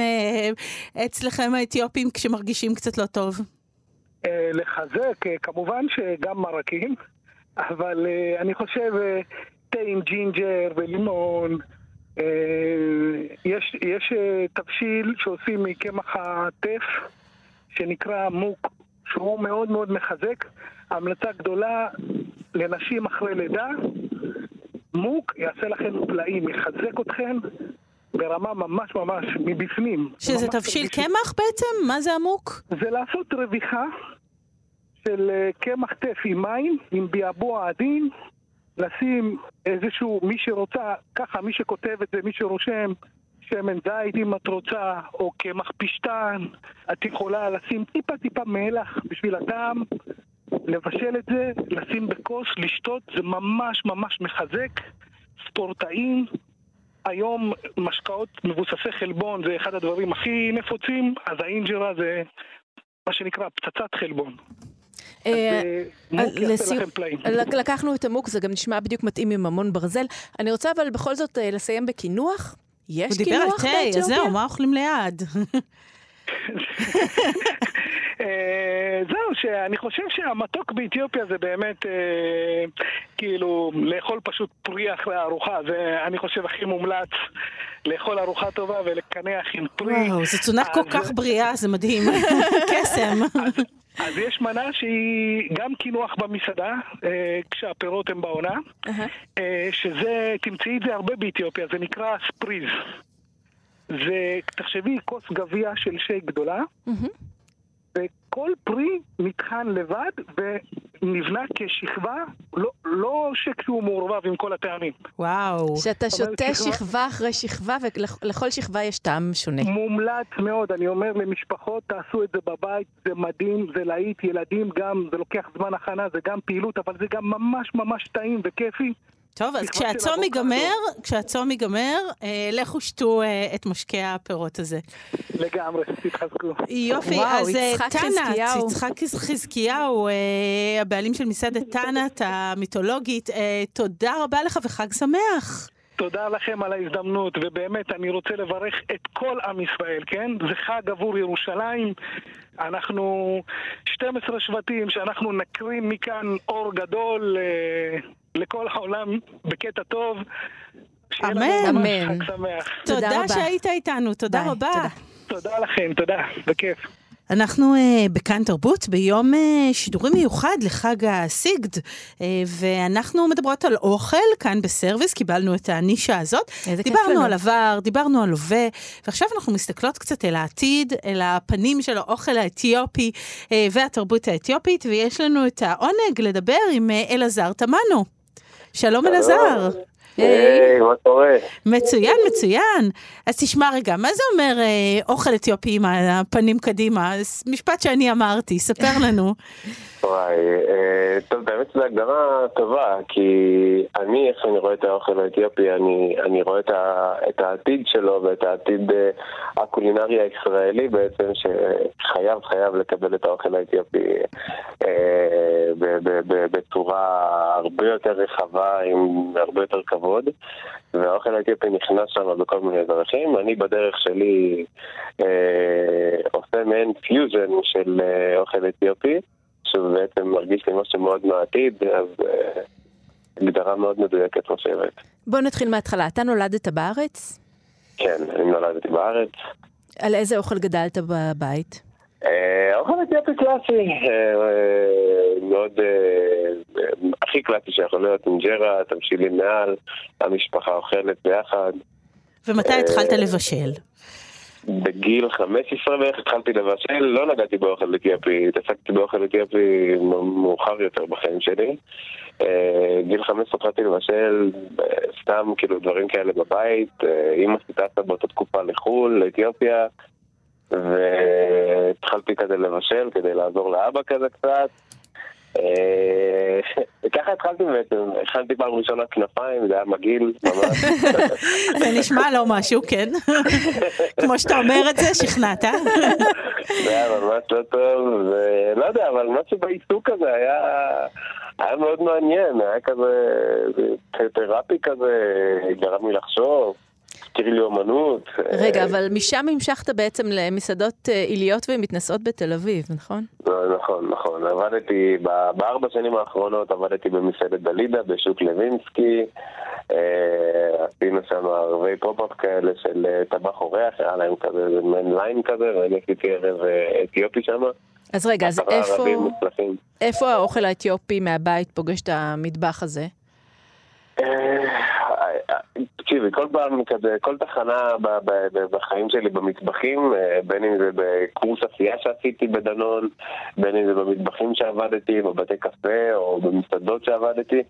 אצלכם האתיופים כשמרגישים קצת לא טוב? אה, לחזק, אה, כמובן שגם מרקים, אבל אה, אני חושב תה עם ג'ינג'ר ולימון. יש, יש תבשיל שעושים מקמח הטף, שנקרא מוק, שהוא מאוד מאוד מחזק. המלצה גדולה לנשים אחרי לידה, מוק יעשה לכם פלאים, יחזק אתכם ברמה ממש ממש מבפנים. שזה תבשיל קמח בעצם? מה זה המוק? זה לעשות רוויחה של אה, קמח טף עם מים, עם ביעבוע עדין, לשים איזשהו, מי שרוצה, ככה, מי שכותב את זה, מי שרושם, שמן זית אם את רוצה, או קמח פשטן, את יכולה לשים טיפה טיפה מלח בשביל הטעם, לבשל את זה, לשים בכוס, לשתות, זה ממש ממש מחזק, ספורטאים. היום משקאות מבוססי חלבון זה אחד הדברים הכי נפוצים, אז האינג'רה זה מה שנקרא פצצת חלבון. אה, אה, לקחנו את המוק, זה גם נשמע בדיוק מתאים עם המון ברזל. אני רוצה אבל בכל זאת אה, לסיים בקינוח. יש הוא דיבר על קינוח תה, אז באתיופיה? זהו, מה אוכלים ליד? אה, זהו, שאני חושב שהמתוק באתיופיה זה באמת אה, כאילו לאכול פשוט פרי אחרי הארוחה, זה אני חושב הכי מומלץ לאכול ארוחה טובה ולקנח עם פרי. וואו, זו תזונה כל כך בריאה, זה מדהים. קסם. אז יש מנה שהיא גם קינוח במסעדה, אה, כשהפירות הם בעונה, אה, שזה, תמצאי את זה הרבה באתיופיה, זה נקרא ספריז. זה, תחשבי, כוס גביע של שי גדולה, וכל פרי נטחן לבד ונבנה כשכבה, לא, לא שכשהוא מעורבב עם כל הטעמים. וואו. שאתה שותה שכבה- שכבה אחרי שכבה, ולכל שכבה יש טעם שונה. מומלץ מאוד, אני אומר למשפחות, תעשו את זה בבית, זה מדהים, זה להיט, ילדים גם, זה לוקח זמן הכנה, זה גם פעילות, אבל זה גם ממש ממש טעים וכיפי. טוב, אז כשהצום. ייגמר, כשהצום ייגמר, אה, לכו שתו אה, את משקה הפירות הזה. לגמרי, תתחזקו. יופי, וואו, אז אה, יצחק חזקיהו. אה, הבעלים של מסעדת טאנאט המיתולוגית, אה, תודה רבה לך וחג שמח. תודה לכם על ההזדמנות, ובאמת אני רוצה לברך את כל עם ישראל, כן? זה חג עבור ירושלים. אנחנו 12 שבטים שאנחנו נקרים מכאן אור גדול אה, לכל העולם בקטע טוב. אמן. אמן. תודה. שהיית איתנו, תודה ביי, רבה. תודה. תודה לכם, תודה, בכיף. אנחנו uh, בכאן תרבות ביום uh, שידורי מיוחד לחג הסיגד, uh, ואנחנו מדברות על אוכל כאן בסרוויס, קיבלנו את הנישה הזאת. איזה כיף דיברנו לנו. על עבר, דיברנו על הווה, ועכשיו אנחנו מסתכלות קצת אל העתיד, אל הפנים של האוכל האתיופי uh, והתרבות האתיופית, ויש לנו את העונג לדבר עם uh, אלעזר תמנו. שלום אלעזר. היי, מה קורה? מצוין, מצוין. אז תשמע רגע, מה זה אומר אה, אוכל אתיופי עם הפנים קדימה? משפט שאני אמרתי, ספר לנו. וואי, אה, טוב, האמת שזו הגדרה טובה, כי אני, איך שאני רואה את האוכל האתיופי, אני, אני רואה את, ה, את העתיד שלו ואת העתיד אה, הקולינרי הישראלי בעצם, שחייב, חייב לקבל את האוכל האתיופי בצורה הרבה יותר רחבה, עם הרבה יותר כבוד. והאוכל האתיופי נכנס שם בכל מיני דרכים. אני בדרך שלי אה, עושה מעין פיוז'ן של אה, אוכל אתיופי. שהוא בעצם מרגיש לי משהו מאוד מהעתיד, אז אה, הגדרה מאוד מדויקת חושבת. בוא נתחיל מההתחלה. אתה נולדת בארץ? כן, אני נולדתי בארץ. על איזה אוכל גדלת בבית? אה, האוכל אתיופי קלאסי, אה, אה, מאוד, אה, אה, הכי קלאסי שיכול להיות, אינג'רה, תמשילים מעל, המשפחה אוכלת ביחד. ומתי התחלת לבשל? בגיל 15 בערך התחלתי לבשל, לא נגעתי באוכל אתיופי, התעסקתי באוכל אתיופי מאוחר יותר בחיים שלי. אה, גיל 15 התחלתי לבשל אה, סתם כאילו דברים כאלה בבית, אה, אימא שלי טסה באותה תקופה לחו"ל, לאתיופיה, והתחלתי כזה לבשל כדי לעזור לאבא כזה קצת. אה, וככה התחלתי בעצם, הכנתי פעם ראשונה כנפיים, זה היה מגעיל ממש. זה נשמע לא משהו, כן? כמו שאתה אומר את זה, שכנעת. זה היה ממש לא טוב, ולא יודע, אבל משהו בעיסוק הזה היה, היה מאוד מעניין, היה כזה תרפי כזה, גרם לי לחשוב, הזכיר לי אומנות. רגע, אה, אבל משם המשכת בעצם למסעדות אה, עיליות ומתנשאות בתל אביב, נכון? לא, נכון, נכון. עבדתי, בארבע שנים האחרונות עבדתי במסעדת דלידה בשוק לוינסקי. אה, עשינו שם ערבי pop-up כאלה של טבח אורח, היה להם כזה איזה מעין line כזה, ואני עשיתי ערב אתיופי שם. אז רגע, אז איפה. איפה האוכל האתיופי מהבית פוגש את המטבח הזה? אה, תקשיבי, כל פעם כזה, כל תחנה בחיים שלי במטבחים, אה, בין אם זה בקורס עשייה שעשיתי בדנון, בין אם זה במטבחים שעבדתי, בבתי קפה או במסעדות שעבדתי,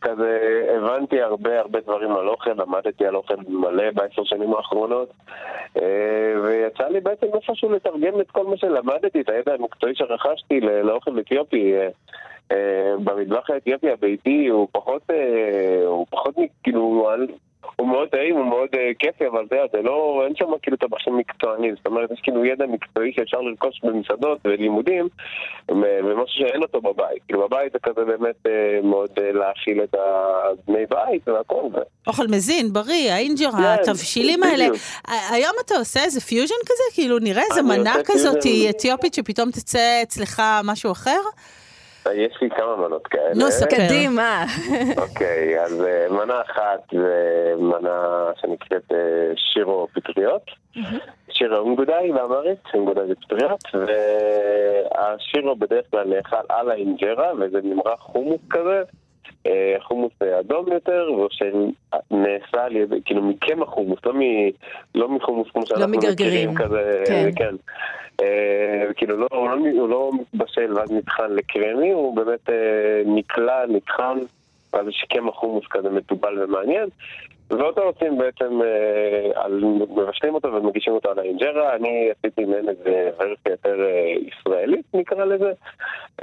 כזה הבנתי הרבה הרבה דברים על אוכל, למדתי על אוכל מלא בעשר שנים האחרונות, אה, ויצא לי בעצם איפשהו לתרגם את כל מה שלמדתי, את הידע המקצועי שרכשתי לאוכל אתיופי. אה, במטבח האתיופי הביתי הוא פחות, אה, הוא פחות, כאילו, הוא מאוד טעים, הוא מאוד אה, כיפי, אבל יודע, זה לא, אין שם כאילו טבחים מקצוענים, זאת אומרת, יש כאילו ידע מקצועי שאפשר לרכוש במסעדות ולימודים, ומשהו שאין אותו בבית. כאילו בבית זה כזה באמת מאוד להאכיל את הבני בית והכל. אוכל מזין, בריא, האינג'רה, כן, התבשילים האלה. היום אתה עושה איזה פיוז'ן כזה? כאילו, נראה איזה מנה כזאת. אתיופית שפתאום תצא אצלך משהו אחר? יש לי כמה מנות כאלה. נו. קדימה. אוקיי, אז אה, מנה אחת זה מנה שנקראת אה, שירו פטריות. שירו אונגודאי באמרית, אונגודאי זה פטריות, והשירו בדרך כלל נאכל על האינג'רה, וזה נמרח חומוס כזה. אה, חומוס אה, אדום יותר, שנעשה על ידי, כאילו מקמח חומוס, לא, מ, לא מחומוס כמו שאנחנו מגרגרים. מכירים כזה, כן. כן. אה, כאילו לא, הוא לא, הוא לא מתבשל ואז נטחן לקרמי, הוא באמת אה, נקלע, נטחן, ואז יש קמח חומוס כזה מטובל ומעניין. ואותו עושים בעצם, אה, על, מבשלים אותו ומגישים אותו על האינג'רה. אני עשיתי מעין איזה ורסיה יותר אה, ישראלית נקרא לזה.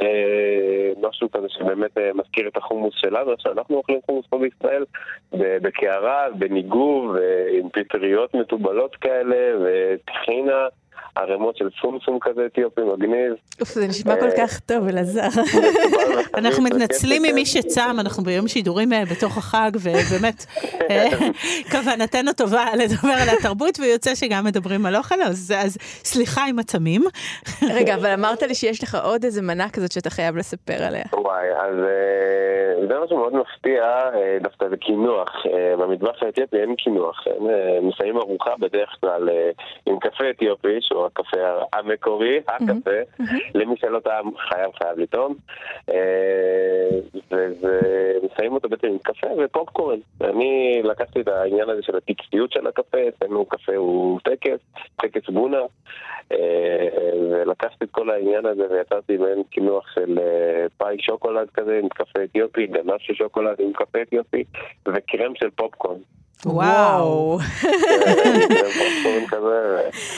אה, משהו כזה שבאמת מזכיר את החומוס שלנו, שאנחנו אוכלים חומוס פה בישראל, בקערה, בניגוב, עם פטריות מטובלות כאלה, וטחינה. ערימות של סומסום כזה אתיופי מגניב. אוף, זה נשמע כל כך טוב, אלעזר. אנחנו מתנצלים ממי שצם, אנחנו ביום שידורים בתוך החג, ובאמת, כוונתנו טובה לדבר על התרבות, ויוצא שגם מדברים על אוכל, אז סליחה עם הצמים. רגע, אבל אמרת לי שיש לך עוד איזה מנה כזאת שאתה חייב לספר עליה. וואי, אז זה משהו מאוד מפתיע, דווקא זה קינוח. במטבח האתיופי אין קינוח, הם מסיימים ארוחה בדרך כלל עם קפה אתיופי, שהוא הקפה המקורי, הקפה, למי שלא טעם חייב חייב לטעום, ומסיימים אותו בעצם עם קפה ופופקורן. אני לקחתי את העניין הזה של הטקסטיות של הקפה, אצלנו קפה הוא טקס, טקס בונה, ולקחתי את כל העניין הזה ויצרתי מעין קינוח של פאי שוקולד כזה עם קפה אתיופי, גנאש של שוקולד עם קפה אתיופי, וקרם של פופקורן. וואו.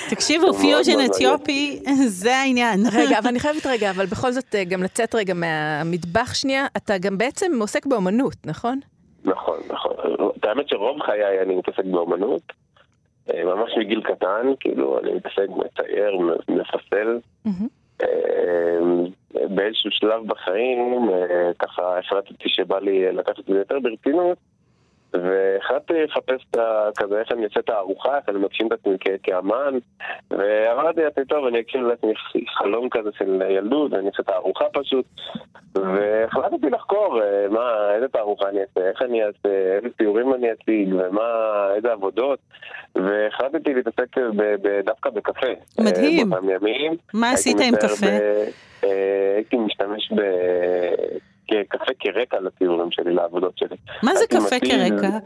תקשיבו, פיוז'ן אתיופי, זה העניין. רגע, אבל אני חייבת רגע, אבל בכל זאת גם לצאת רגע מהמטבח שנייה, אתה גם בעצם עוסק באומנות, נכון? נכון, נכון. האמת שרוב חיי אני מתעסק באומנות. ממש מגיל קטן, כאילו, אני מתעסק, מצייר, מפסל. באיזשהו שלב בחיים, ככה החלטתי שבא לי לקחת את זה יותר ברצינות. והחלטתי לחפש את ה... כזה איך אני אעשה את הארוחה, איך אני מגשים את עצמי כאמן ואמרתי לעצמי, טוב, אני אגשים לעצמי חלום כזה של ילדות, ואני אעשה את הארוחה פשוט והחלטתי לחקור מה, איזה תערוכה אני אעשה, איך אני אעשה, איזה ציורים אני אציג ומה, איזה עבודות והחלטתי להתעסק דווקא בקפה. מדהים. באותם ימים. מה עשית עם קפה? הייתי משתמש ב... קפה כרקע לציורים שלי, לעבודות שלי. מה זה קפה כרקע?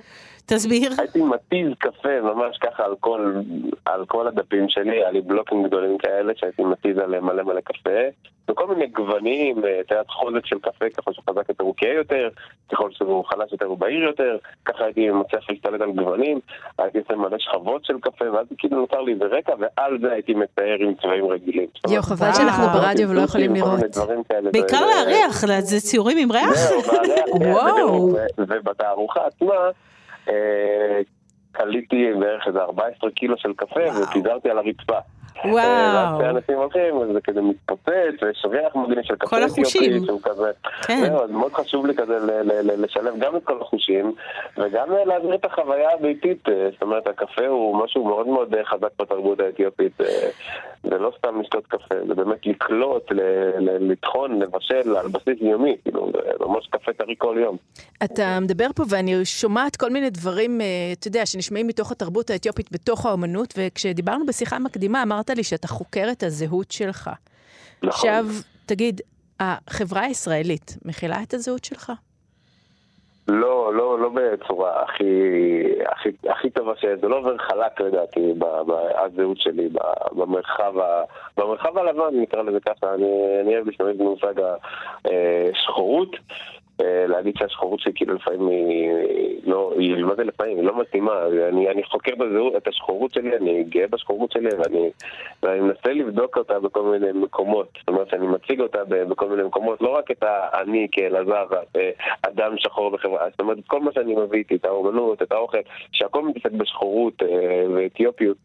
תסביר. הייתי מתיז קפה ממש ככה על כל, על כל הדפים שלי, היה לי בלוקים גדולים כאלה שהייתי מתיז עליהם מלא מלא קפה, וכל מיני גוונים, את יודעת חוזק של קפה, ככל שחזק יותר הוא כהה יותר, ככל שהוא חלש יותר הוא בהיר יותר, ככה הייתי מצליח להשתלט על גוונים, הייתי עושה מלא שכבות של קפה, ואז כאילו נותר לי ברקע, ועל זה הייתי מצייר עם צבעים רגילים. יואו, חבל שאנחנו ברדיו ולא יכולים לראות. בעיקר להריח, זה ציורים עם ריח? וואו. ובתערוכה עצמה, קליתי בערך איזה 14 קילו של קפה ופיזרתי על הרצפה. וואו. כשאנשים הולכים, זה כזה מתפוצץ, ויש ריח מגניב של קפה כל החושים. שהוא כזה. כן. זהו, אז מאוד חשוב לי כזה לשלב גם את כל החושים, וגם להעביר את החוויה הביתית. זאת אומרת, הקפה הוא משהו מאוד מאוד חזק בתרבות האתיופית. זה לא סתם לשתות קפה, זה באמת לקלוט, לטחון, לבשל על בסיס יומי, כאילו, זה ממש קפה טרי כל יום. אתה מדבר פה ואני שומעת כל מיני דברים, אתה יודע, שנשמעים מתוך התרבות האתיופית בתוך האומנות, וכשדיברנו בשיחה מקדימה, אמרת לי שאתה חוקר את הזהות שלך. נכון. עכשיו, תגיד, החברה הישראלית מכילה את הזהות שלך? לא, לא, לא בצורה הכי, הכי, הכי טובה ש... זה לא עובר חלק לדעתי, הזהות שלי, במרחב, ה, במרחב הלבן, נקרא לזה ככה, אני, אני אוהב להשתמש במושג השחורות. להגיד שהשחורות שלי כאילו לפעמים היא לא, מה זה לפעמים, היא לא מתאימה, אני, אני חוקר בזהות, את השחורות שלי, אני גאה בשחורות שלי ואני, ואני מנסה לבדוק אותה בכל מיני מקומות, זאת אומרת שאני מציג אותה בכל מיני מקומות, לא רק את אני כאלעזר, אדם שחור בחברה, זאת אומרת כל מה שאני מביא איתי, את האומנות, את האוכל, שהכל מתעסק בשחורות ואתיופיות.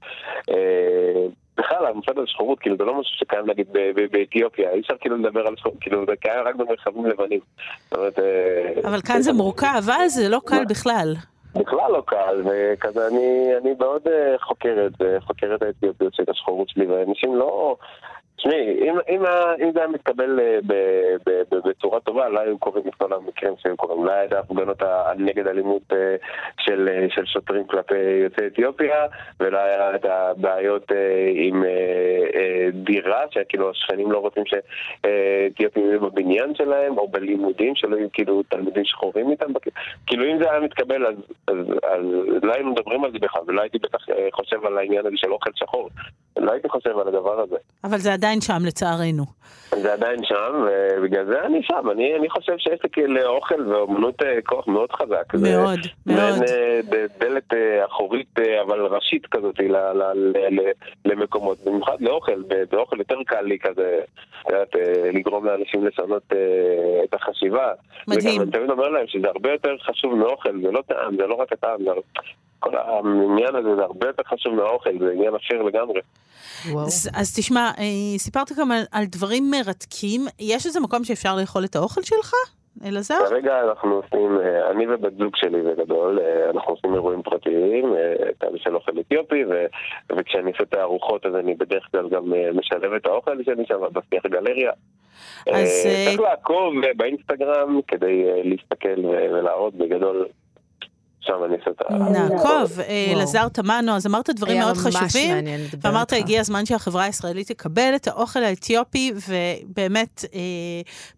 בכלל, המושג הזה שחורות, כאילו, זה לא משהו שקיים, נגיד, באתיופיה. אי אפשר כאילו לדבר על שחורות, כאילו, זה קיים רק במרחבים לבנים. אומרת... אבל כאן זה מורכב, אז זה לא קל בכלל. בכלל לא קל, וכזה אני, אני מאוד חוקר את זה, חוקר את האתיופיות של השחורות שלי, ואנשים לא... תשמעי, אם, אם, אם זה היה מתקבל ב, ב, ב, בצורה טובה, לא היו קוראים את כל המקרים שהיו קוראים. לא היה ההפגנות נגד אלימות של, של שוטרים כלפי יוצאי אתיופיה, ולא היה את הבעיות עם דירה, שכאילו השכנים לא רוצים שאתיופים יהיו בבניין שלהם, או בלימודים, שלא יהיו כאילו תלמידים שחורים איתם. כאילו אם זה היה מתקבל, אז, אז, אז לא היינו מדברים על זה בכלל, ולא הייתי בטח חושב על העניין הזה של אוכל שחור. לא הייתי חושב על הדבר הזה. אבל זה עדיין שם, לצערנו. זה עדיין שם, ובגלל זה אני שם. אני, אני חושב שיש לאוכל ואומנות כוח מאוד חזק. מאוד, זה, מאוד. מעין דלת אחורית, אבל ראשית כזאת, ל, ל, ל, ל, למקומות. במיוחד לאוכל, באוכל יותר קל לי כזה, יודעת, לגרום לאנשים לשנות את החשיבה. מדהים. וגם אני תמיד אומר להם שזה הרבה יותר חשוב מאוכל, זה לא טעם, זה לא רק הטעם, זה... כל העניין הזה זה הרבה יותר חשוב מהאוכל, זה עניין אחר לגמרי. אז, אז תשמע, אה, סיפרת גם על, על דברים מרתקים. יש איזה מקום שאפשר לאכול את האוכל שלך, אלעזר? כרגע אנחנו עושים, אה, אני ובת זוג שלי בגדול, אה, אנחנו עושים אירועים פרטיים, כאלה של אוכל אתיופי, ו, וכשאני עושה את הארוחות אז אני בדרך כלל גם משלב את האוכל שלי שם בשיח גלריה. אז... צריך לעקוב באינסטגרם כדי להסתכל ולהראות בגדול שם אני אעשה את ה... נעקוב, אה, אלעזר תמנו, אז אמרת דברים מאוד חשובים, ואמרת הגיע הזמן שהחברה הישראלית תקבל את האוכל האתיופי, ובאמת אה,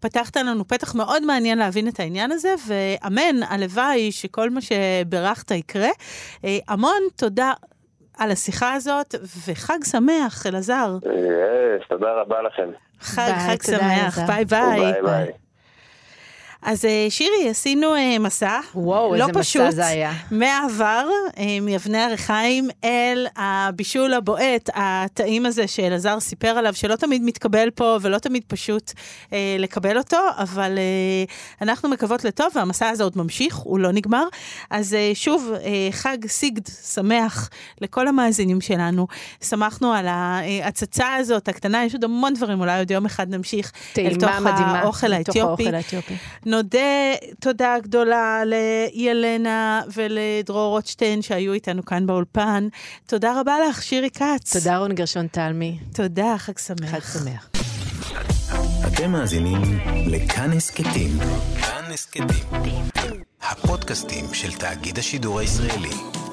פתחת לנו פתח מאוד מעניין להבין את העניין הזה, ואמן, הלוואי שכל מה שברכת יקרה. אה, המון תודה. על השיחה הזאת, וחג שמח, אלעזר. תודה רבה לכם. חג, חג שמח, ביי ביי. ביי ביי. אז אה, שירי, עשינו אה, מסע, וואו, לא איזה פשוט, מסע זה היה. מעבר, אה, מאבני הריחיים, אל הבישול הבועט, הטעים הזה שאלעזר סיפר עליו, שלא תמיד מתקבל פה ולא תמיד פשוט אה, לקבל אותו, אבל אה, אנחנו מקוות לטוב, והמסע הזה עוד ממשיך, הוא לא נגמר. אז אה, שוב, אה, חג סיגד שמח לכל המאזינים שלנו. שמחנו על ההצצה הזאת, הקטנה, יש עוד המון דברים, אולי עוד יום אחד נמשיך אל תוך מדהימה, האוכל האתיופי. נודה תודה גדולה לילנה ולדרור רוטשטיין שהיו איתנו כאן באולפן. תודה רבה לך, שירי כץ. תודה רון גרשון תלמי. תודה, חג שמח. חג שמח. אתם מאזינים לכאן הסכתים. כאן הסכתים. הפודקאסטים של תאגיד השידור הישראלי.